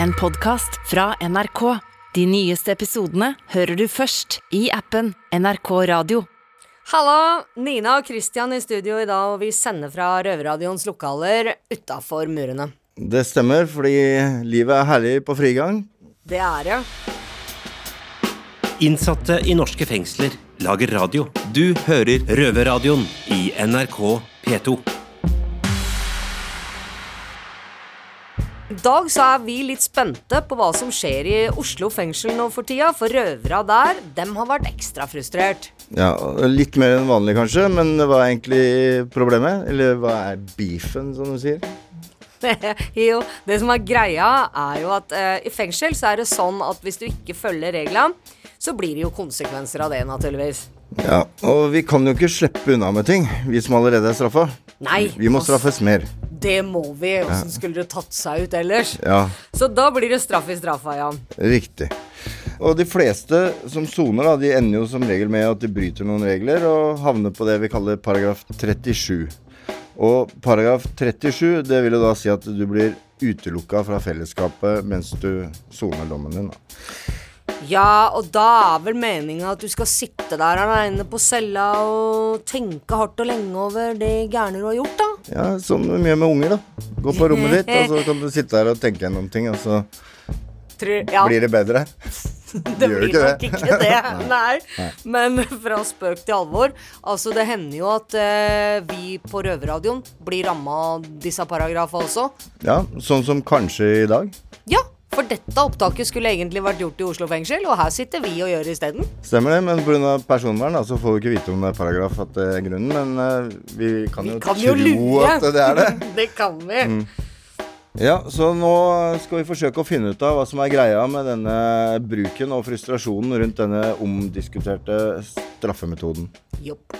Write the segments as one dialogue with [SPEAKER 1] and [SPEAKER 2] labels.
[SPEAKER 1] en podkast fra NRK. De nyeste episodene hører du først i appen NRK Radio.
[SPEAKER 2] Hallo! Nina og Christian i studio i dag, og vi sender fra Røverradioens lokaler utafor murene.
[SPEAKER 3] Det stemmer, fordi livet er herlig på frigang.
[SPEAKER 2] Det er det.
[SPEAKER 4] Innsatte i norske fengsler lager radio. Du hører Røverradioen i NRK P2.
[SPEAKER 2] I dag så er vi litt spente på hva som skjer i Oslo fengsel nå for tida, for røvera der, dem har vært ekstra frustrert.
[SPEAKER 3] Ja, Litt mer enn vanlig kanskje, men hva er egentlig problemet? Eller hva er beefen, som du sier?
[SPEAKER 2] jo, det som er greia, er jo at eh, i fengsel så er det sånn at hvis du ikke følger reglene, så blir det jo konsekvenser av det, naturligvis.
[SPEAKER 3] Ja, Og vi kan jo ikke slippe unna med ting, vi som allerede er straffa.
[SPEAKER 2] Nei.
[SPEAKER 3] Vi må straffes mer.
[SPEAKER 2] Det må vi. Åssen skulle det tatt seg ut ellers?
[SPEAKER 3] Ja,
[SPEAKER 2] Så da blir det straff i straffa, Jan.
[SPEAKER 3] riktig. Og de fleste som soner, da, de ender jo som regel med at de bryter noen regler og havner på det vi kaller paragraf 37. Og paragraf 37, det vil jo da si at du blir utelukka fra fellesskapet mens du soner dommen din. da.
[SPEAKER 2] Ja, og da er vel meninga at du skal sitte der aleine på cella og tenke hardt og lenge over det gærne du har gjort, da.
[SPEAKER 3] Ja, som vi mye med unger, da. Gå på rommet ditt, og så kan du sitte der og tenke gjennom ting, og så
[SPEAKER 2] Tror, ja,
[SPEAKER 3] blir det bedre.
[SPEAKER 2] det
[SPEAKER 3] gjør
[SPEAKER 2] blir
[SPEAKER 3] ikke
[SPEAKER 2] nok
[SPEAKER 3] det.
[SPEAKER 2] ikke det. Nei. Men fra spøk til alvor. Altså, det hender jo at eh, vi på Røverradioen blir ramma av disse paragrafene også.
[SPEAKER 3] Ja, sånn som kanskje i dag.
[SPEAKER 2] Ja, for dette opptaket skulle egentlig vært gjort i Oslo fengsel, og her sitter vi og gjør det isteden.
[SPEAKER 3] Stemmer det, men pga. personvern så får vi ikke vite om det er paragraf at det er grunnen. Men eh, vi kan
[SPEAKER 2] Vi
[SPEAKER 3] jo
[SPEAKER 2] kan jo
[SPEAKER 3] tro
[SPEAKER 2] lure.
[SPEAKER 3] at det er det.
[SPEAKER 2] det kan vi.
[SPEAKER 3] Ja, så nå skal vi forsøke å finne ut av hva som er greia med denne bruken og frustrasjonen rundt denne omdiskuterte straffemetoden.
[SPEAKER 2] Jopp.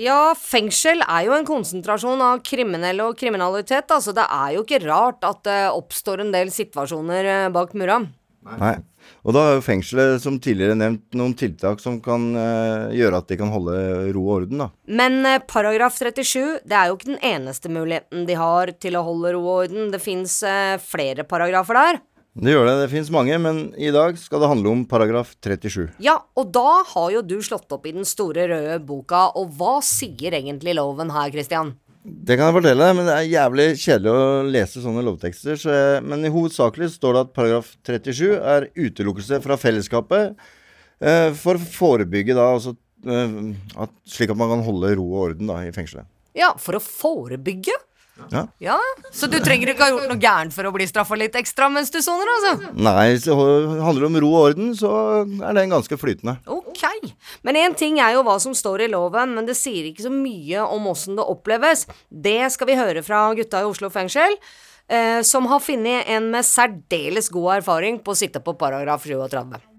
[SPEAKER 2] Ja, fengsel er jo en konsentrasjon av kriminelle og kriminalitet, altså det er jo ikke rart at det oppstår en del situasjoner eh, bak mura.
[SPEAKER 3] Nei. Og da har jo fengselet, som tidligere nevnt, noen tiltak som kan eh, gjøre at de kan holde ro og orden, da.
[SPEAKER 2] Men eh, paragraf 37, det er jo ikke den eneste muligheten de har til å holde ro og orden. Det fins eh, flere paragrafer der.
[SPEAKER 3] Det gjør det. Det fins mange, men i dag skal det handle om paragraf 37.
[SPEAKER 2] Ja, og da har jo du slått opp i den store røde boka, og hva sier egentlig loven her, Christian?
[SPEAKER 3] Det kan jeg fortelle, men det er jævlig kjedelig å lese sånne lovtekster. Så jeg, men i hovedsakelig står det at paragraf 37 er utelukkelse fra fellesskapet eh, for å forebygge da altså eh, at, Slik at man kan holde ro og orden da i fengselet.
[SPEAKER 2] Ja, for å forebygge?
[SPEAKER 3] Ja.
[SPEAKER 2] Ja, Så du trenger ikke ha gjort noe gærent for å bli straffa litt ekstra mens du soner, altså?
[SPEAKER 3] Nei, så handler det om ro og orden, så er den ganske flytende.
[SPEAKER 2] Ok. Men én ting er jo hva som står i loven, men det sier ikke så mye om åssen det oppleves. Det skal vi høre fra gutta i Oslo fengsel, eh, som har funnet en med særdeles god erfaring på å sitte på paragraf 37.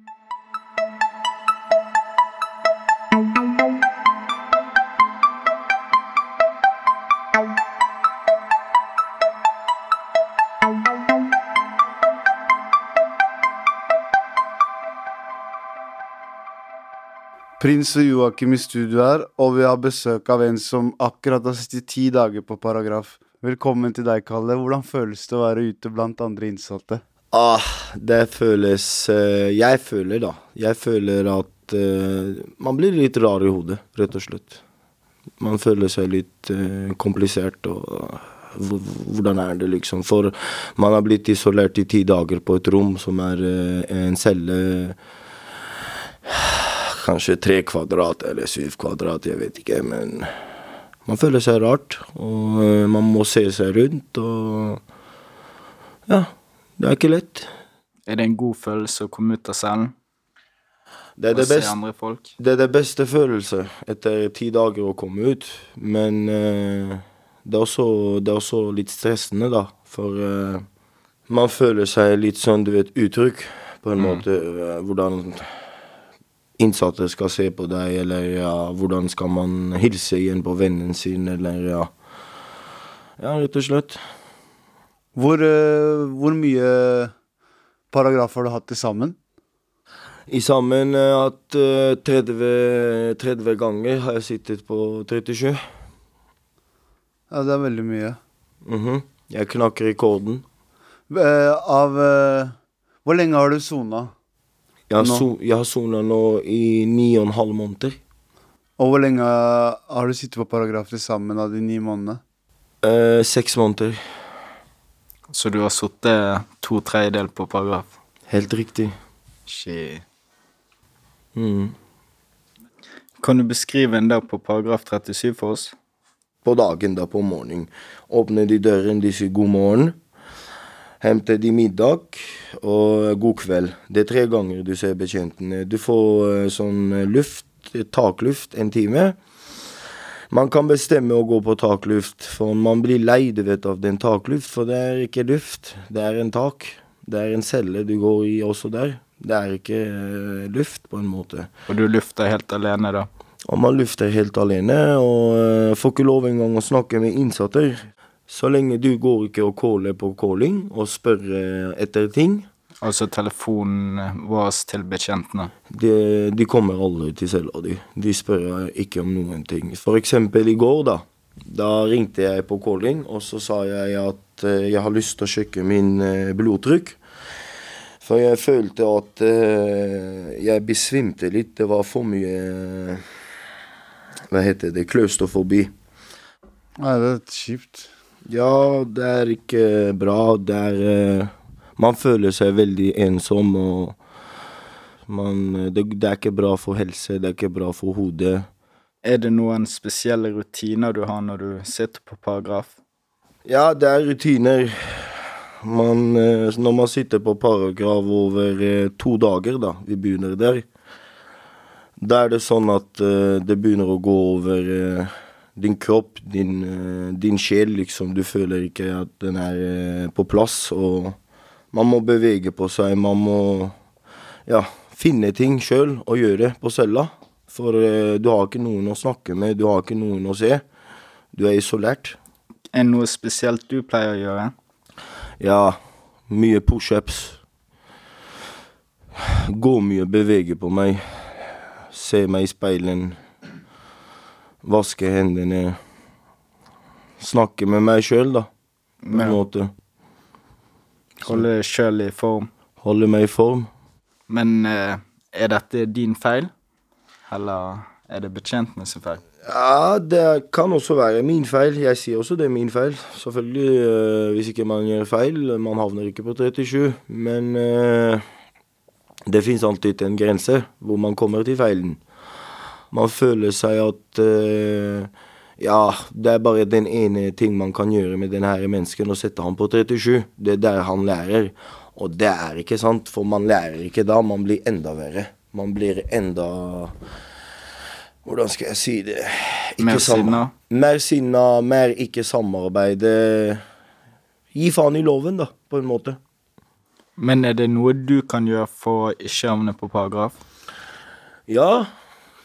[SPEAKER 5] Prins og Joakim i studio her, og vi har besøk av en som akkurat har sittet ti dager på paragraf. Velkommen til deg, Kalle. Hvordan føles det å være ute blant andre innsatte?
[SPEAKER 6] Ah, det føles eh, Jeg føler, da. Jeg føler at uh, man blir litt rar i hodet, rett og slett. Man føler seg litt uh, komplisert og hvor- Hvordan er det, liksom? For man har blitt isolert i ti dager på et rom som er uh, en celle Kanskje tre kvadrat eller syv kvadrat, jeg vet ikke, men man føler seg rart. Og eh, man må se seg rundt og Ja, det er ikke lett.
[SPEAKER 7] Er det en god følelse å komme ut av cellen
[SPEAKER 6] Det er det beste. Det er det beste følelse etter ti dager å komme ut. Men eh, det, er også, det er også litt stressende, da. For eh, man føler seg litt sånn, du vet, utrygg på en måte. eh, hvordan innsatte skal se på deg, eller ja, hvordan skal man hilse igjen på vennen sin, eller ja. Ja, rett og slett.
[SPEAKER 5] Hvor, uh, hvor mye paragrafer har du hatt til sammen?
[SPEAKER 6] I sammen uh, at uh, 30, 30 ganger har jeg sittet på 37.
[SPEAKER 5] Ja, det er veldig mye.
[SPEAKER 6] Mhm. Jeg knakk rekorden.
[SPEAKER 5] Uh, av eh, Hvor lenge har du sona?
[SPEAKER 6] Jeg har, har sona nå i ni og en halv måneder.
[SPEAKER 5] Og hvor lenge har du sittet på paragraf til sammen av de ni månedene?
[SPEAKER 6] Eh, seks måneder.
[SPEAKER 7] Så du har sittet to tredjedel på paragraf?
[SPEAKER 6] Helt riktig.
[SPEAKER 7] Shit.
[SPEAKER 6] Mm.
[SPEAKER 7] Kan du beskrive en dag på paragraf 37 for oss?
[SPEAKER 6] På dagen, da, på morgenen. Åpner de døren, de sier god morgen. Henter de middag og god kveld. Det er tre ganger du ser betjentene. Du får eh, sånn eh, luft, eh, takluft, en time. Man kan bestemme å gå på takluft, for man blir lei vet, av den takluft, for det er ikke luft, det er en tak. Det er en celle du går i også der. Det er ikke luft, på en måte.
[SPEAKER 7] Og du lufter helt alene, da?
[SPEAKER 6] Og man lufter helt alene, og får ikke lov engang å snakke med innsatte. Så lenge du går ikke og caller på calling og spør eh, etter ting.
[SPEAKER 7] Altså telefonen vår til betjentene?
[SPEAKER 6] De, de kommer aldri til cella di. De spør ikke om noen ting. For eksempel i går, da. Da ringte jeg på calling, og så sa jeg at eh, jeg har lyst til å sjekke min eh, blodtrykk. For jeg følte at jeg besvimte litt. Det var for mye Hva heter det? Klaustrofobi.
[SPEAKER 5] Nei, det er kjipt.
[SPEAKER 6] Ja, det er ikke bra. Det er eh, Man føler seg veldig ensom, og man det, det er ikke bra for helse, det er ikke bra for hodet.
[SPEAKER 7] Er det noen spesielle rutiner du har når du sitter på paragraf?
[SPEAKER 6] Ja, det er rutiner. Man, eh, når man sitter på paragraf over eh, to dager, da, vi begynner der, da er det sånn at eh, det begynner å gå over eh, din kropp, din, eh, din sjel, liksom. Du føler ikke at den er eh, på plass, og man må bevege på seg. Man må ja, finne ting sjøl og gjøre på cella. For eh, du har ikke noen å snakke med, du har ikke noen å se. Du er isolert.
[SPEAKER 7] Er det noe spesielt du pleier å gjøre?
[SPEAKER 6] Ja, mye pushups. Gå mye, bevege på meg. Se meg i speilen. Vaske hendene. Snakke med meg sjøl, da. På en måte.
[SPEAKER 7] Holde deg sjøl i form?
[SPEAKER 6] Holde meg i form.
[SPEAKER 7] Men eh, er dette din feil, eller er det betjentene sin feil?
[SPEAKER 6] Ja, det kan også være min feil. Jeg sier også det er min feil. Selvfølgelig, øh, hvis ikke man gjør feil. Man havner ikke på 37. Men øh, det fins alltid en grense hvor man kommer til feilen. Man føler seg at uh, Ja, det er bare den ene ting man kan gjøre med denne her mennesken, å sette ham på 37. Det er der han lærer. Og det er ikke sant, for man lærer ikke da. Man blir enda verre. Man blir enda hvordan skal jeg si det Ikke
[SPEAKER 7] Mer sinna?
[SPEAKER 6] Mer sinna, mer ikke samarbeide. Gi faen i loven, da, på en måte.
[SPEAKER 7] Men er det noe du kan gjøre for å ikke havne på paragraf?
[SPEAKER 6] Ja,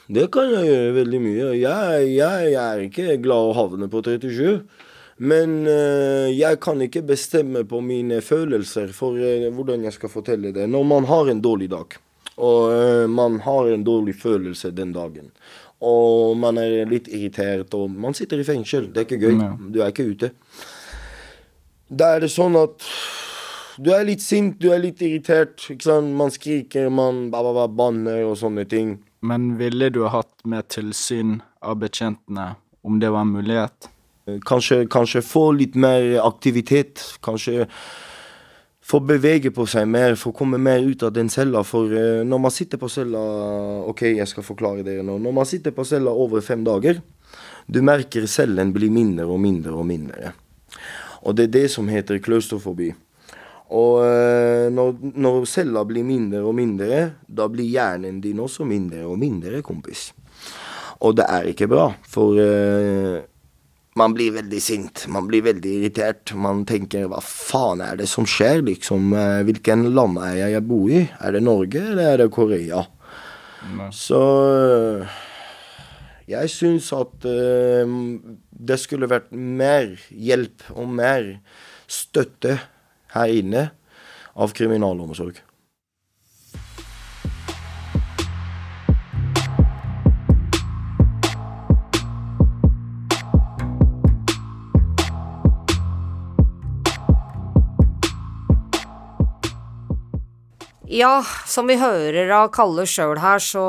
[SPEAKER 6] det kan jeg gjøre veldig mye. Jeg, jeg, jeg er ikke glad å havne på 37. Men eh, jeg kan ikke bestemme på mine følelser for eh, hvordan jeg skal fortelle det. Når man har en dårlig dag, og eh, man har en dårlig følelse den dagen, og man er litt irritert, og man sitter i fengsel, det er ikke gøy. Du er ikke ute. Da er det sånn at du er litt sint, du er litt irritert. Man skriker, man ba, ba, ba, banner og sånne ting.
[SPEAKER 7] Men ville du hatt mer tilsyn av betjentene om det var en mulighet?
[SPEAKER 6] Kanskje, kanskje få litt mer aktivitet. Kanskje få bevege på seg mer, få komme mer ut av den cella. For eh, når man sitter på cella OK, jeg skal forklare dere nå. Når man sitter på cella over fem dager, du merker cellen blir mindre og mindre og mindre. Og det er det som heter klaustrofobi. Og eh, når, når cella blir mindre og mindre, da blir hjernen din også mindre og mindre, kompis. Og det er ikke bra, for uh, man blir veldig sint, man blir veldig irritert. Man tenker hva faen er det som skjer, liksom? Eh, Hvilken land er jeg jeg bor i? Er det Norge, eller er det Korea? Så uh, jeg syns at uh, det skulle vært mer hjelp og mer støtte her inne av kriminalomsorg.
[SPEAKER 2] Ja, som vi hører av Kalle sjøl her, så,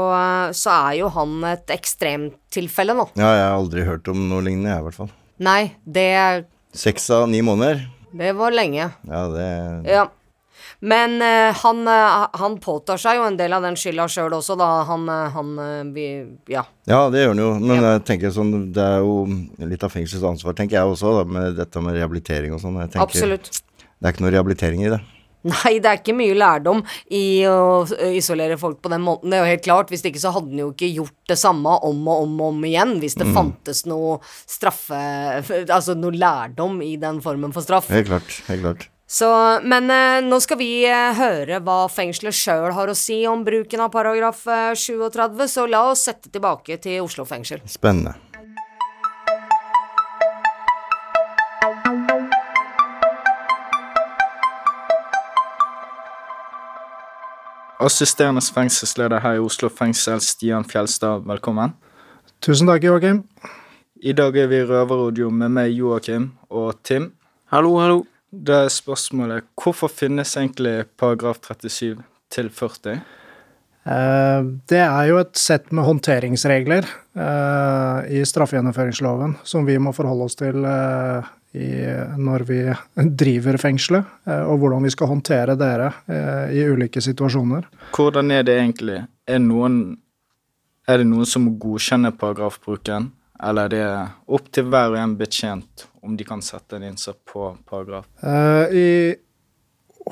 [SPEAKER 2] så er jo han et ekstremtilfelle nå.
[SPEAKER 3] Ja, jeg har aldri hørt om noe lignende, jeg, i hvert fall.
[SPEAKER 2] Nei, det,
[SPEAKER 3] Seks av ni måneder.
[SPEAKER 2] Det var lenge.
[SPEAKER 3] Ja, det
[SPEAKER 2] Ja. Men eh, han, eh, han påtar seg jo en del av den skylda sjøl også, da. Han, eh, han eh, vi, Ja.
[SPEAKER 3] Ja, det gjør den jo. Men jeg tenker sånn, det er jo litt av fengselets ansvar, tenker jeg også, da, med dette med rehabilitering og sånn. Jeg tenker,
[SPEAKER 2] Absolutt.
[SPEAKER 3] Det er ikke noe rehabilitering i det.
[SPEAKER 2] Nei, det er ikke mye lærdom i å isolere folk på den måten. Det er jo helt klart. Hvis ikke så hadde den jo ikke gjort det samme om og om og om igjen. Hvis det fantes noe straffe... Altså noe lærdom i den formen for straff.
[SPEAKER 3] Helt klart. Helt klart.
[SPEAKER 2] Så, men eh, nå skal vi eh, høre hva fengselet sjøl har å si om bruken av paragraf eh, 37, så la oss sette tilbake til Oslo fengsel.
[SPEAKER 3] Spennende.
[SPEAKER 7] Assisterende fengselsleder her i Oslo fengsel, Stian Fjelstad, velkommen.
[SPEAKER 8] Tusen takk, Joakim.
[SPEAKER 7] I dag er vi i Røverradio med meg, Joakim, og Tim.
[SPEAKER 9] Hallo, hallo.
[SPEAKER 7] Da er spørsmålet hvorfor finnes egentlig paragraf 37 til 40?
[SPEAKER 8] Eh, Det er jo et sett med håndteringsregler eh, i straffegjennomføringsloven som vi må forholde oss til eh, i, når vi driver fengselet, eh, og hvordan vi skal håndtere dere eh, i ulike situasjoner.
[SPEAKER 7] Hvordan er det egentlig? Er, noen, er det noen som godkjenner paragrafbruken, eller er det opp til hver og en betjent om de kan sette en innsats på paragraf?
[SPEAKER 8] Eh, I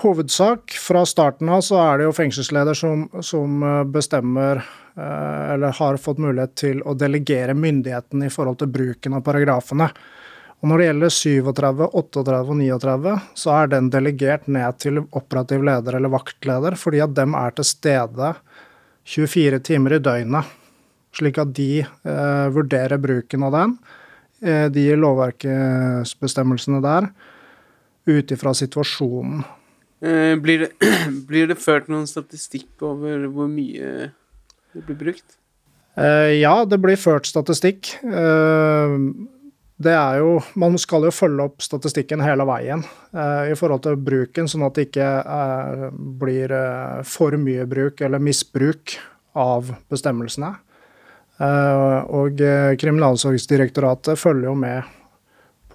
[SPEAKER 8] hovedsak, fra starten av, så er det jo fengselsleder som, som bestemmer eller har fått mulighet til å delegere myndigheten i forhold til bruken av paragrafene. Og når det gjelder 37, 38 og 39, så er den delegert ned til operativ leder eller vaktleder, fordi at dem er til stede 24 timer i døgnet. Slik at de eh, vurderer bruken av den, eh, de lovverksbestemmelsene der, ut ifra situasjonen.
[SPEAKER 9] Eh, blir, det, blir det ført noen statistikk over hvor mye det blir brukt?
[SPEAKER 8] Eh, ja, det blir ført statistikk. Eh, det er jo Man skal jo følge opp statistikken hele veien eh, i forhold til bruken, sånn at det ikke eh, blir eh, for mye bruk eller misbruk av bestemmelsene. Eh, og eh, Kriminalomsorgsdirektoratet følger jo med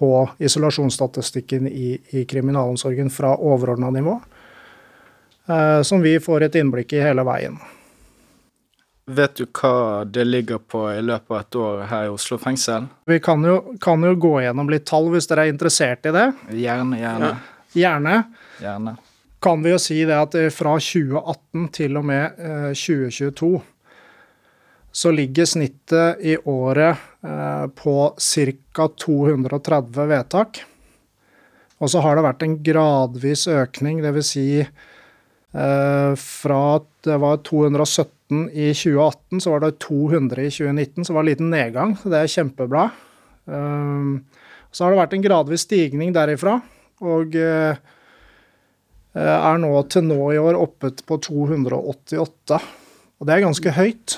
[SPEAKER 8] på isolasjonsstatistikken i, i kriminalomsorgen fra overordna nivå, eh, som vi får et innblikk i hele veien.
[SPEAKER 7] Vet du hva det ligger på i løpet av et år her i Oslo fengsel?
[SPEAKER 8] Vi kan jo, kan jo gå gjennom litt tall hvis dere er interessert i det.
[SPEAKER 7] Gjerne, gjerne.
[SPEAKER 8] Gjerne.
[SPEAKER 7] Gjerne.
[SPEAKER 8] Kan vi jo si det at eh, fra 2018 til og med eh, 2022 så ligger snittet i året eh, på ca. 230 vedtak. Og så har det vært en gradvis økning, dvs. Si, eh, fra at det var 217 i 2018, så var det 200 i 2019, så det var en liten nedgang. så Det er kjempebra. Eh, så har det vært en gradvis stigning derifra, og eh, er nå til nå i år oppe på 288. Og det er ganske høyt.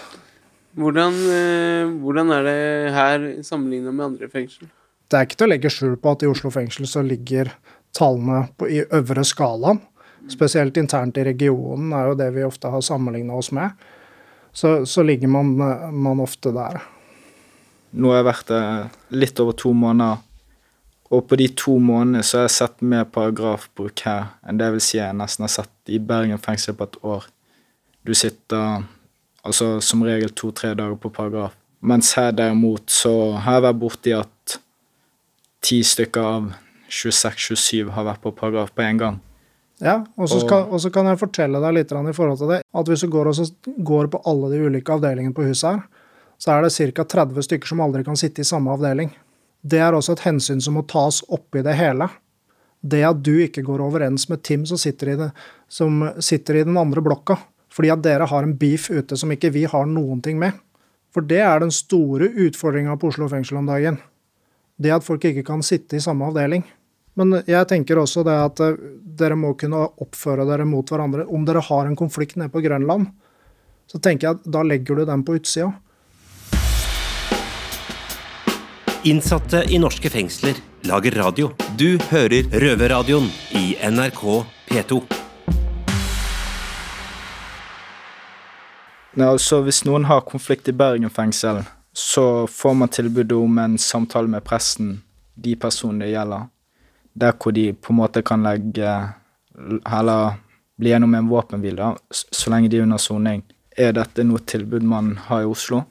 [SPEAKER 9] Hvordan, eh, hvordan er det her sammenligna med andre fengsel?
[SPEAKER 8] Det er ikke til å legge skjul på at i Oslo fengsel så ligger tallene på, i øvre skalaen. Spesielt internt i regionen er jo det vi ofte har sammenligna oss med. Så, så ligger man, man ofte der.
[SPEAKER 7] Nå har jeg vært litt over to måneder, og på de to månedene så har jeg sett mer paragrafbruk her enn det vil si jeg nesten har sett i Bergen fengsel på et år. Du sitter altså som regel to-tre dager på paragraf. Mens her derimot så har jeg vært borti at ti stykker av 26-27 har vært på paragraf på én gang.
[SPEAKER 8] Ja, og så, og så kan jeg fortelle deg litt i forhold til det, at hvis du går, går på alle de ulike avdelingene på huset her, så er det ca. 30 stykker som aldri kan sitte i samme avdeling. Det er også et hensyn som må tas oppi det hele. Det at du ikke går overens med Tim som sitter i, det, som sitter i den andre blokka, fordi at dere har en beef ute som ikke vi har noen ting med. For det er den store utfordringa på Oslo fengsel om dagen. Det at folk ikke kan sitte i samme avdeling. Men jeg tenker også det at eh, dere må kunne oppføre dere mot hverandre. Om dere har en konflikt nede på Grønland, så tenker jeg at da legger du den på utsida.
[SPEAKER 4] Innsatte i norske fengsler lager radio. Du hører Røverradioen i NRK P2.
[SPEAKER 7] Ja, altså Hvis noen har konflikt i Bergen fengsel, så får man tilbud om en samtale med presten, de personene det gjelder, der hvor de på en måte kan legge Eller bli gjennom en våpenhvile, da, så lenge de er under soning. Er dette noe tilbud man har i Oslo?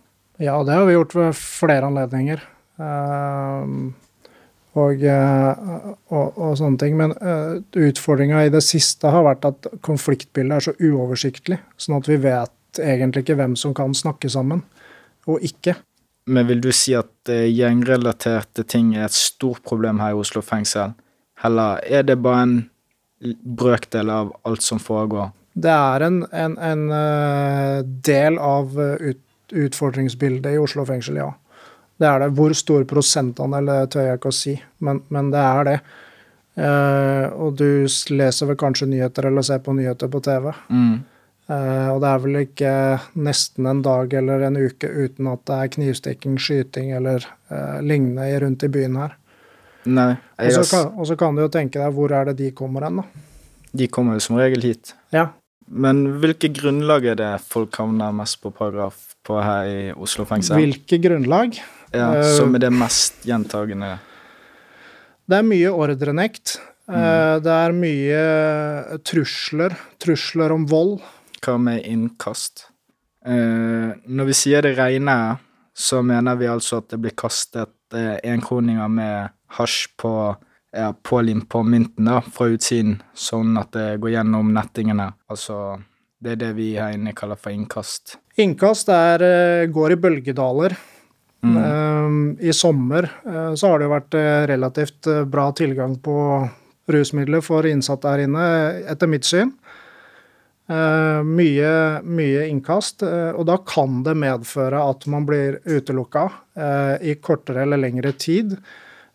[SPEAKER 8] Ja, det har vi gjort ved flere anledninger. Uh, og, eh, og, og sånne ting. Men uh, utfordringa i det siste har vært at konfliktbildet er så uoversiktlig, sånn at vi vet egentlig ikke hvem som kan snakke sammen, og ikke.
[SPEAKER 7] Men vil du si at eh, gjengrelaterte ting er et stort problem her i Oslo fengsel? Eller er det bare en brøkdel av alt som foregår?
[SPEAKER 8] Det er en, en, en eh, del av eh, ut, utfordringsbildet i Oslo fengsel, ja. Det er det. Hvor stor prosentandel, det tør jeg ikke å si, men, men det er det. Eh, og du leser vel kanskje nyheter eller ser på nyheter på TV.
[SPEAKER 7] Mm.
[SPEAKER 8] Eh, og det er vel ikke nesten en dag eller en uke uten at det er knivstikking, skyting eller eh, lignende rundt i byen her.
[SPEAKER 7] Nei,
[SPEAKER 8] Og så kan, kan du jo tenke deg hvor er det de kommer hen, da.
[SPEAKER 7] de kommer jo som regel hit.
[SPEAKER 8] Ja.
[SPEAKER 7] Men hvilke grunnlag er det folk havner mest på paragraf på her i Oslo fengsel?
[SPEAKER 8] Hvilke grunnlag?
[SPEAKER 7] ja,
[SPEAKER 8] eh,
[SPEAKER 7] som er det mest gjentagende?
[SPEAKER 8] Det er mye ordrenekt. Mm. Det er mye trusler. Trusler om vold.
[SPEAKER 7] Hva med innkast? Eh, når vi sier det regner, så mener vi altså at det blir kastet eh, enkroninger med hasj på ja, pålimt på mynten da, fra utsiden, sånn at det går gjennom nettingene. Altså, det er det vi her inne kaller for innkast.
[SPEAKER 8] Innkast er, eh, går i bølgedaler.
[SPEAKER 7] Mm.
[SPEAKER 8] Eh, I sommer eh, så har det jo vært eh, relativt bra tilgang på rusmidler for innsatte her inne, etter mitt syn. Eh, mye, mye innkast, og da kan det medføre at man blir utelukka i kortere eller lengre tid.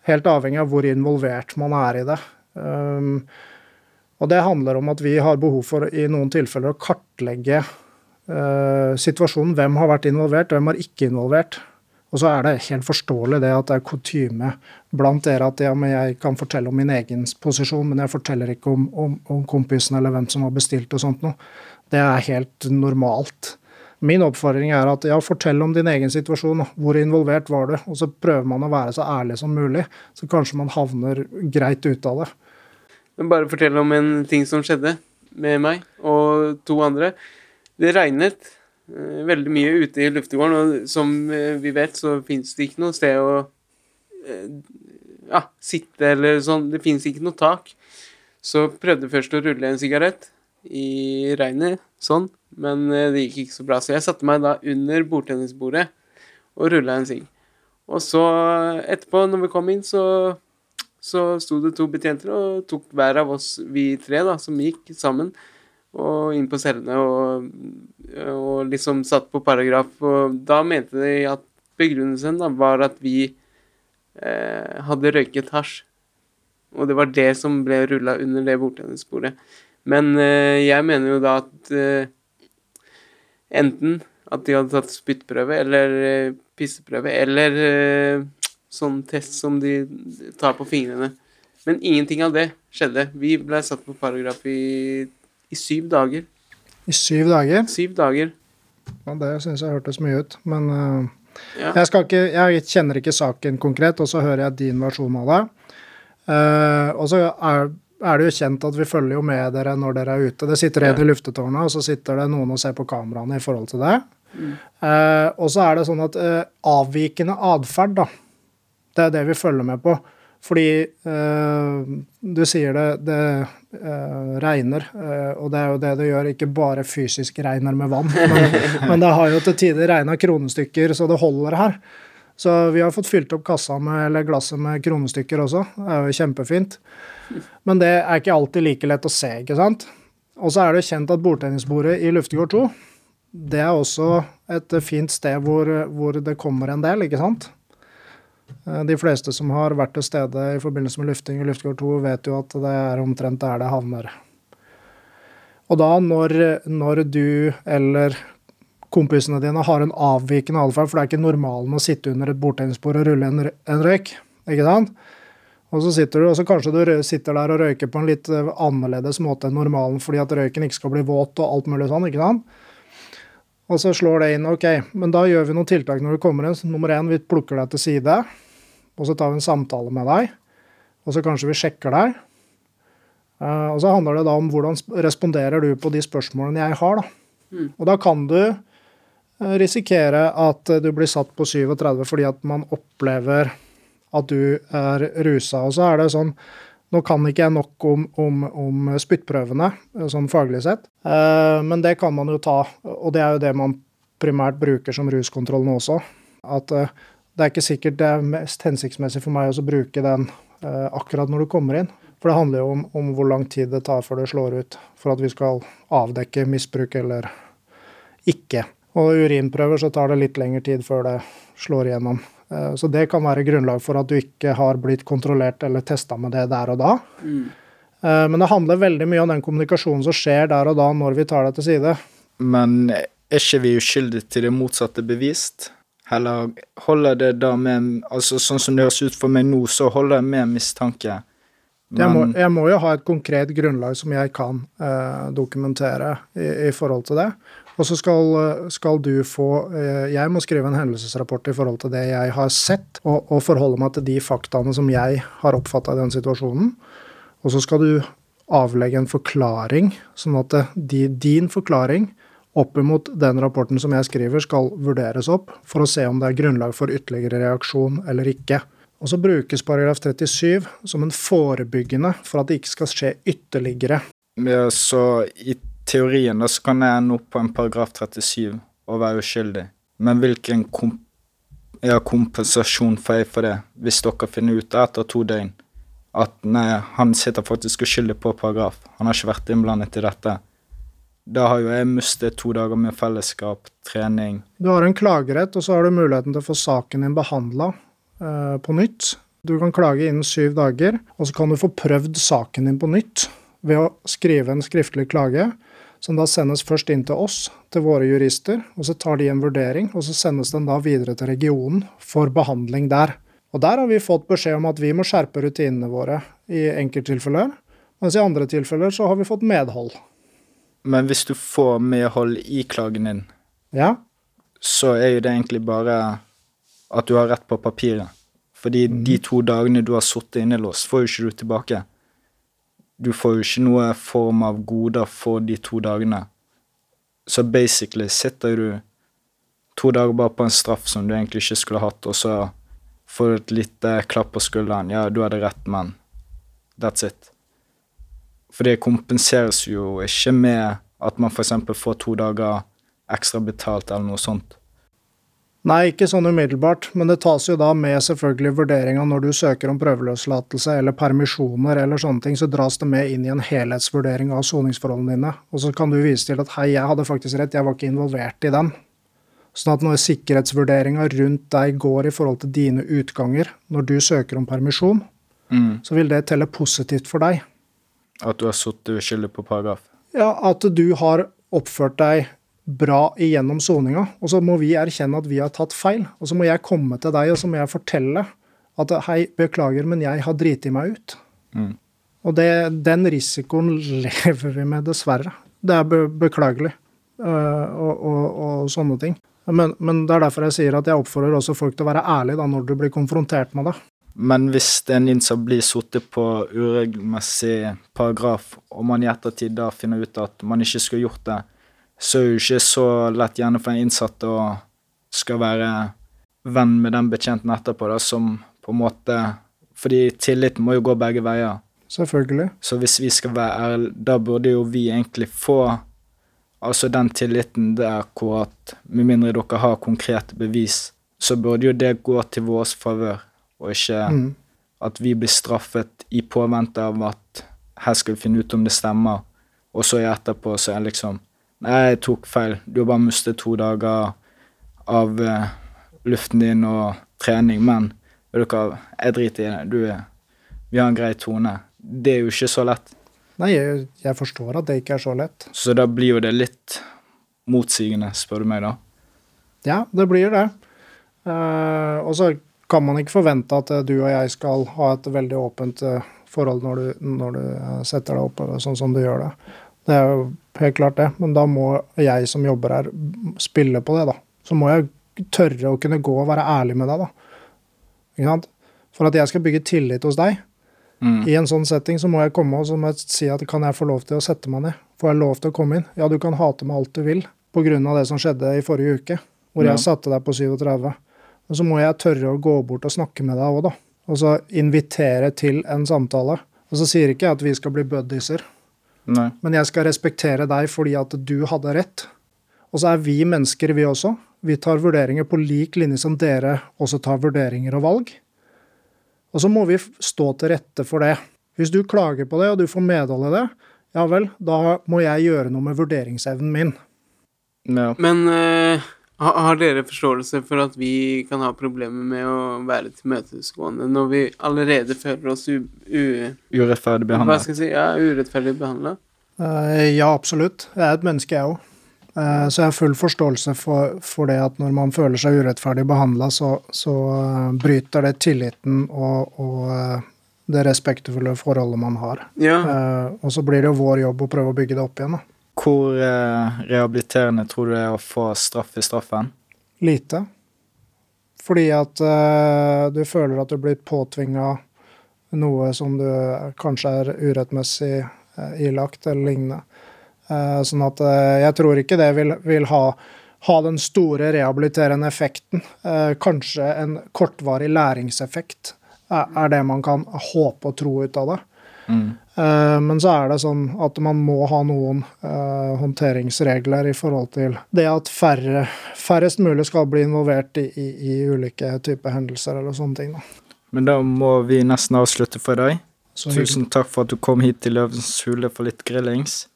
[SPEAKER 8] Helt avhengig av hvor involvert man er i det. Um, og det handler om at vi har behov for i noen tilfeller å kartlegge uh, situasjonen. Hvem har vært involvert, hvem har ikke involvert. Og så er det helt forståelig det at det er kutyme blant dere at ja, jeg kan fortelle om min egen posisjon, men jeg forteller ikke om, om, om kompisen eller hvem som har bestilt og sånt noe. Det er helt normalt. Min oppfordring er at ja, fortell om din egen situasjon. Hvor involvert var du? Og så prøver man å være så ærlig som mulig, så kanskje man havner greit ut av det.
[SPEAKER 9] Bare fortell om en ting som skjedde med meg og to andre. Det regnet eh, veldig mye ute i luftegården, og som eh, vi vet, så fins det ikke noe sted å eh, ja, sitte eller sånn. Det fins ikke noe tak. Så prøvde først å rulle en sigarett i regnet, sånn, men eh, det gikk ikke så bra. Så jeg satte meg da under bordtennisbordet og rulla en sigg. Og så etterpå, når vi kom inn, så så sto det to betjenter og tok hver av oss, vi tre, da, som gikk sammen, og inn på cellene og, og liksom satt på paragraf. Og da mente de at begrunnelsen da var at vi eh, hadde røyket hasj. Og det var det som ble rulla under det bordtennisbordet. Men eh, jeg mener jo da at eh, enten at de hadde tatt spyttprøve eller eh, pisseprøve, eller sånn test som de tar på fingrene. Men ingenting av det skjedde. Vi ble satt på paragraf i, i syv dager.
[SPEAKER 8] I syv dager.
[SPEAKER 9] Syv dager.
[SPEAKER 8] Ja, det syns jeg hørtes mye ut, men uh,
[SPEAKER 9] Ja.
[SPEAKER 8] jeg, ikke, jeg kjenner ikke saken konkret, og så hører jeg din versjon av det. Uh, og så er, er det jo kjent at vi følger jo med dere når dere er ute. Det sitter en i luftetårnet, og så sitter det noen og ser på kameraene i forhold til det. Eh, og så er det sånn at eh, avvikende atferd, da, det er det vi følger med på. Fordi eh, du sier det, det eh, regner, eh, og det er jo det det gjør, ikke bare fysisk regner med vann, men, men det har jo til tider regna kronestykker så det holder her. Så vi har fått fylt opp kassa med, eller glasset med kronestykker også. Det er jo kjempefint. Men det er ikke alltid like lett å se, ikke sant. Og så er det kjent at bordtennisbordet i Luftegård 2, det er også et fint sted hvor, hvor det kommer en del, ikke sant. Eh, De fleste som har vært til stede i forbindelse med lufting i Luftgård 2, vet jo at det er omtrent der det havner. Og da, når, når du eller kompisene dine har en avvikende atferd, for det er ikke normalen å sitte under et bordtennisbord og rulle en, en røyk, ikke sant? Og så sitter du, og så kanskje du sitter der og røyker på en litt eh, annerledes måte enn normalen fordi at røyken ikke skal bli våt og alt mulig sånn, ikke sant? Og så slår det inn ok, men da gjør vi noen tiltak når du kommer inn. Nummer én, vi plukker deg til side. Og så tar vi en samtale med deg. Og så kanskje vi sjekker deg. Uh, og så handler det da om hvordan responderer du på de spørsmålene jeg har, da. Mm. Og da kan du uh, risikere at du blir satt på 37 fordi at man opplever at du er rusa. Og så er det sånn Nå kan ikke jeg nok om, om, om spyttprøvene, sånn faglig sett, uh, men det kan man jo ta. Og det er jo det man primært bruker som ruskontroll nå også. At det er ikke sikkert det er mest hensiktsmessig for meg å bruke den akkurat når du kommer inn. For det handler jo om, om, hvor lang tid det tar før det slår ut, for at vi skal avdekke misbruk eller ikke. Og urinprøver så tar det litt lengre tid før det slår igjennom. Eh, så det kan være grunnlag for at du ikke har blitt kontrollert eller testa med det der og da. Mm. Eh, men det handler veldig mye om den kommunikasjonen som skjer der og da når vi tar det til side.
[SPEAKER 7] Men er ikke vi uskyldige til det motsatte bevist? Heller holder det da med Altså sånn som det høres ut for meg nå, så holder det med mistanke
[SPEAKER 8] men... Jeg, må, jeg, må, jo ha et konkret grunnlag som jeg kan eh, dokumentere i, i, forhold til det. Og så skal, skal, du få eh, Jeg må skrive en hendelsesrapport i forhold til det jeg har sett, og, og forholde meg til de faktaene som jeg har oppfatta i den situasjonen. Og så skal du avlegge en forklaring, sånn at de, din forklaring opp imot den rapporten som jeg skriver, skal vurderes opp for å se om det er grunnlag for ytterligere reaksjon eller ikke. Og så brukes paragraf 37 som en forebyggende for at det ikke skal skje ytterligere.
[SPEAKER 7] Så i teorien da så kan jeg ende opp på en paragraf 37 og være uskyldig. Men hvilken komp ja, kompensasjon får jeg for det, hvis dere finner ut etter to døgn at nei, han sitter faktisk uskyldig på paragraf, han har ikke vært innblandet i dette. Da har jo jeg mistet to dager med fellesskap, trening
[SPEAKER 8] Du har en klagerett, og så har du muligheten til å få saken din behandla Eh, på nytt. Du kan klage innen syv dager, og så kan du få prøvd saken din på nytt ved å skrive en skriftlig klage, som da sendes først inn til oss, til våre jurister, og så tar de en vurdering, og så sendes den da videre til regionen for behandling der. Og der har vi fått beskjed om at vi må skjerpe rutinene våre i enkelttilfeller, mens i andre tilfeller så har vi fått medhold.
[SPEAKER 7] Men hvis du får medhold i klagen din,
[SPEAKER 8] ja.
[SPEAKER 7] så er jo det egentlig bare at du har rett på papiret. Fordi de to dagene du har sittet innelåst, får jo ikke du tilbake. Du får jo ikke noe form av goder for de to dagene. Så basically sitter du to dager bare på en straff som du egentlig ikke skulle hatt, og så får du et lite klapp på skulderen. Ja, du hadde rett, men that's it. For det kompenseres jo ikke med at man f.eks. får to dager ekstra betalt eller noe sånt.
[SPEAKER 8] Nei, ikke sånn umiddelbart, men det tas jo da med selvfølgelig vurderinga når du søker om prøveløslatelse eller permisjoner eller sånne ting, så dras det med inn i en helhetsvurdering av soningsforholdene dine. Og så kan du vise til at hei, jeg hadde faktisk rett, jeg var ikke involvert i den. Sånn at når sikkerhetsvurderinga rundt deg går i forhold til dine utganger når du søker om permisjon, mm. så vil det telle positivt for deg.
[SPEAKER 7] At du har sittet uskyldig på paragraf?
[SPEAKER 8] Ja, at du har oppført deg bra igjennom soninga. Og så må vi erkjenne at vi har tatt feil. Og så må jeg komme til deg og så må jeg fortelle at hei, beklager, men jeg har driti meg ut. Mm. Og det, den risikoen lever vi med, dessverre. Det er be beklagelig uh, og, og, og, sånne ting. Men, men, det er derfor jeg sier at jeg oppfordrer også folk til å være ærlige da, når du blir konfrontert med det.
[SPEAKER 7] Men hvis en innsatt blir sittet på uregelmessig paragraf, og man i ettertid da finner ut at man ikke skulle gjort det, så er det jo ikke så lett gjerne for en innsatt å skal være venn med den betjenten etterpå, da, som på en måte Fordi tillit må jo gå begge veier.
[SPEAKER 8] Selvfølgelig.
[SPEAKER 7] Så hvis vi skal være ærlige, da burde jo vi egentlig få altså den tilliten der hvor at med mindre dere har konkrete bevis, så burde jo det gå til vår favør, og ikke mm. at vi blir straffet i påvente av at her skal vi finne ut om det stemmer, og så etterpå så er liksom Nei, jeg tok feil. Du har bare mistet to dager av uh, luften din og trening. Men vet du hva, jeg driter i det. Du, vi har en grei tone. Det er jo ikke så lett.
[SPEAKER 8] Nei, jeg, jeg forstår at det ikke er så lett.
[SPEAKER 7] Så da blir jo det litt motsigende, spør du meg, da.
[SPEAKER 8] Ja, det blir det. Uh, og så kan man ikke forvente at du og jeg skal ha et veldig åpent forhold når du, når du setter deg opp sånn som du gjør det. Det er jo helt klart det, men da må jeg som jobber her, spille på det, da. Så må jeg tørre å kunne gå og være ærlig med deg, da. Ikke sant? For at jeg skal bygge tillit hos deg, i en sånn setting, så må jeg komme og så må jeg si at kan jeg få lov til å sette meg ned? Får jeg lov til å komme inn? Ja, du kan hate meg alt du vil på grunn av det som skjedde i forrige uke, hvor
[SPEAKER 7] Ja.
[SPEAKER 8] jeg satte deg på 37. Men så må jeg tørre å gå bort og snakke med deg òg, da. Og så invitere til en samtale. Og så sier ikke jeg at vi skal bli buddieser,
[SPEAKER 7] Nei.
[SPEAKER 8] men jeg skal respektere deg fordi at du hadde rett. Og så er vi mennesker, vi også. Vi tar vurderinger på lik linje som dere også tar vurderinger og valg. Og så må vi stå til rette for det. Hvis du klager på det, og du får medhold i det, ja vel, da må jeg gjøre noe med vurderingsevnen min.
[SPEAKER 7] Ja.
[SPEAKER 9] Men eh, ha- har dere forståelse for at vi kan ha problemer med å være tilmøtesgående når vi allerede føler oss u... u
[SPEAKER 7] Urettferdig
[SPEAKER 9] hva
[SPEAKER 7] behandlet.
[SPEAKER 9] skal jeg si? Ja, urettferdig behandla?
[SPEAKER 8] Eh, Ja, absolutt. Jeg er et menneske, jeg òg. Så jeg har full forståelse for, for det at når man føler seg urettferdig behandla, så, så uh, bryter det tilliten og, og eh, det respektfulle forholdet man har.
[SPEAKER 9] Ja.
[SPEAKER 8] Eh, Og så blir det jo vår jobb å prøve å bygge det opp igjen. da.
[SPEAKER 7] Hvor eh, rehabiliterende tror du det er å få straff i straffen?
[SPEAKER 8] Lite. Fordi at eh, du føler at du blir påtvinga noe som du kanskje er urettmessig eh, ilagt, eller lignende. Eh, sånn at jeg tror ikke det vil, vil ha, ha den store rehabiliterende effekten. Kanskje en kortvarig læringseffekt er, det man kan håpe og tro ut av det. Eh, Men så er det sånn at man må ha noen eh, håndteringsregler i forhold til det at færre, færrest mulig skal bli involvert i, i, i ulike typer hendelser eller sånne ting. Da.
[SPEAKER 7] Men da må vi nesten avslutte for i dag. Tusen takk for at du kom hit til Løvens hule for litt grillings.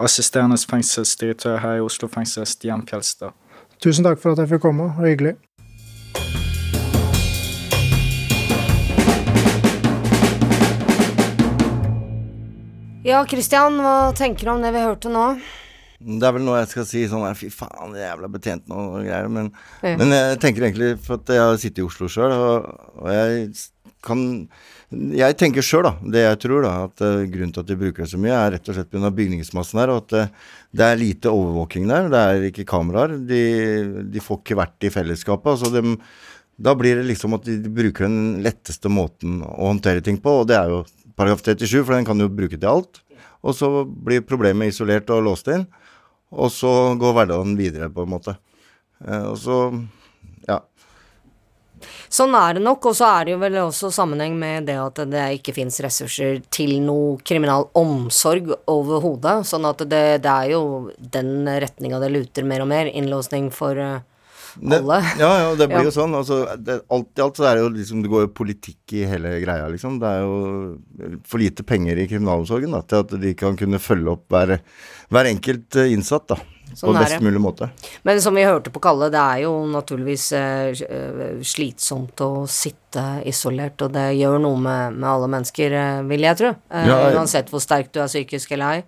[SPEAKER 7] Assisterende fengselsdirektør her i Oslo fengsel, Stian Fjelstad.
[SPEAKER 8] Tusen takk for at jeg fikk komme, og hyggelig.
[SPEAKER 2] Ja, Christian, hva tenker du om det vi hørte nå?
[SPEAKER 3] Det er vel noe jeg skal si sånn Fy faen, det jævla betjent nå og greier. Men,
[SPEAKER 2] Ja.
[SPEAKER 3] men jeg tenker egentlig For at jeg har sittet i Oslo sjøl, og, og jeg kan Jeg tenker sjøl, da, det jeg tror, da, at uh, grunnen til at de bruker det så mye, er rett og slett pga. bygningsmassen her, og at uh, det er lite overvåking der. Det er ikke kameraer. De, de får ikke vært i fellesskapet. altså de da blir det liksom at de bruker den letteste måten å håndtere ting på, og det er jo paragraf 37, for den kan du bruke til alt. Og så blir problemet isolert og låst inn, og så går hverdagen videre, på en måte. Eh, og så ja.
[SPEAKER 2] Sånn er det nok, og så er det jo vel også sammenheng med det at det ikke fins ressurser til noe kriminal omsorg overhodet. Sånn at det, det er jo den retninga det luter mer og mer. Innlåsning for
[SPEAKER 3] Det,
[SPEAKER 2] alle.
[SPEAKER 3] ja, ja, det blir
[SPEAKER 2] Ja.
[SPEAKER 3] jo sånn. Altså, det, alt i alt så er det jo liksom Det går jo politikk i hele greia, liksom. Det er jo for lite penger i kriminalomsorgen da, til at de kan kunne følge opp hver, hver enkelt eh, innsatt da,
[SPEAKER 2] Sånn
[SPEAKER 3] på best mulig måte.
[SPEAKER 2] Men som vi hørte på Kalle, det er jo naturligvis eh, slitsomt å sitte isolert, og det gjør noe med, med alle mennesker, eh, vil jeg tro.
[SPEAKER 3] Ja, jeg-
[SPEAKER 2] uansett hvor sterk du er psykisk eller ei.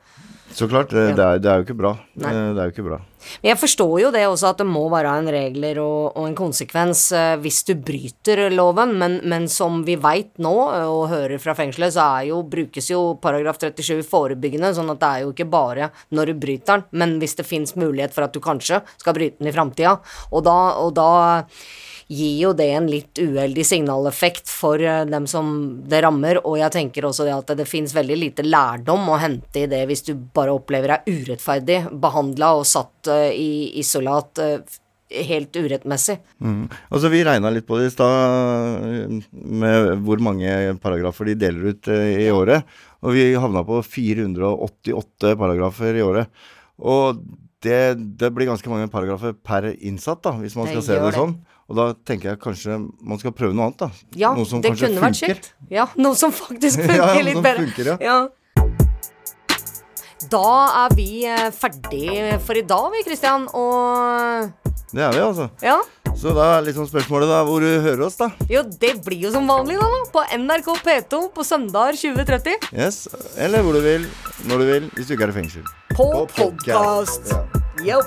[SPEAKER 3] Så klart, det, er, det er jo ikke bra.
[SPEAKER 2] Nei.
[SPEAKER 3] Eh, Det er jo ikke bra.
[SPEAKER 2] Men jeg forstår jo det også, at det må være en regler og, og en konsekvens eh, hvis du bryter loven, men, men som vi veit nå, eh, og hører fra fengselet, så jo, brukes jo paragraf 37 forebyggende, sånn at det er jo ikke bare når du bryter den, men hvis det fins mulighet for at du kanskje skal bryte den i framtida, og da, og da gir jo det en litt uheldig signaleffekt for eh, dem som det rammer, og jeg tenker også det at det finnes veldig lite lærdom å hente i det hvis du bare opplever deg urettferdig behandla og satt eh, i isolat eh, helt urettmessig.
[SPEAKER 3] Mm. Altså, vi regna litt på det i stad, med hvor mange paragrafer de deler ut i året. Og vi havna på 488 paragrafer i året. Og det, det blir ganske mange paragrafer per innsatt, da, hvis man
[SPEAKER 2] Det
[SPEAKER 3] skal se det
[SPEAKER 2] det.
[SPEAKER 3] sånn. Og da tenker jeg kanskje man skal prøve noe annet, da.
[SPEAKER 2] Ja,
[SPEAKER 3] noe som
[SPEAKER 2] det
[SPEAKER 3] kanskje
[SPEAKER 2] kunne vært
[SPEAKER 3] funker.
[SPEAKER 2] kjekt. Ja, noe som faktisk funker
[SPEAKER 3] Ja, ja,
[SPEAKER 2] litt bedre.
[SPEAKER 3] funker, ja.
[SPEAKER 2] ja. Da er vi ferdig for i dag, vi, Christian, og
[SPEAKER 3] Det er vi, altså.
[SPEAKER 2] ja.
[SPEAKER 3] Så da er liksom spørsmålet da hvor du hører oss, da.
[SPEAKER 2] Jo, det blir jo som vanlig, da. da, På NRK P2 på søndager 2030.
[SPEAKER 3] Yes. Eller hvor du vil, når du vil, hvis du ikke er i fengsel.
[SPEAKER 2] På,
[SPEAKER 3] På podcast.
[SPEAKER 2] podkast. Yep.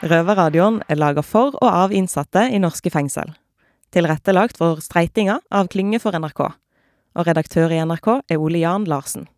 [SPEAKER 10] Røverradioen er laga for og av innsatte i norske fengsel. Tilrettelagt for streitinga av Klynge for NRK. Og redaktør i NRK er Ole Jan Larsen.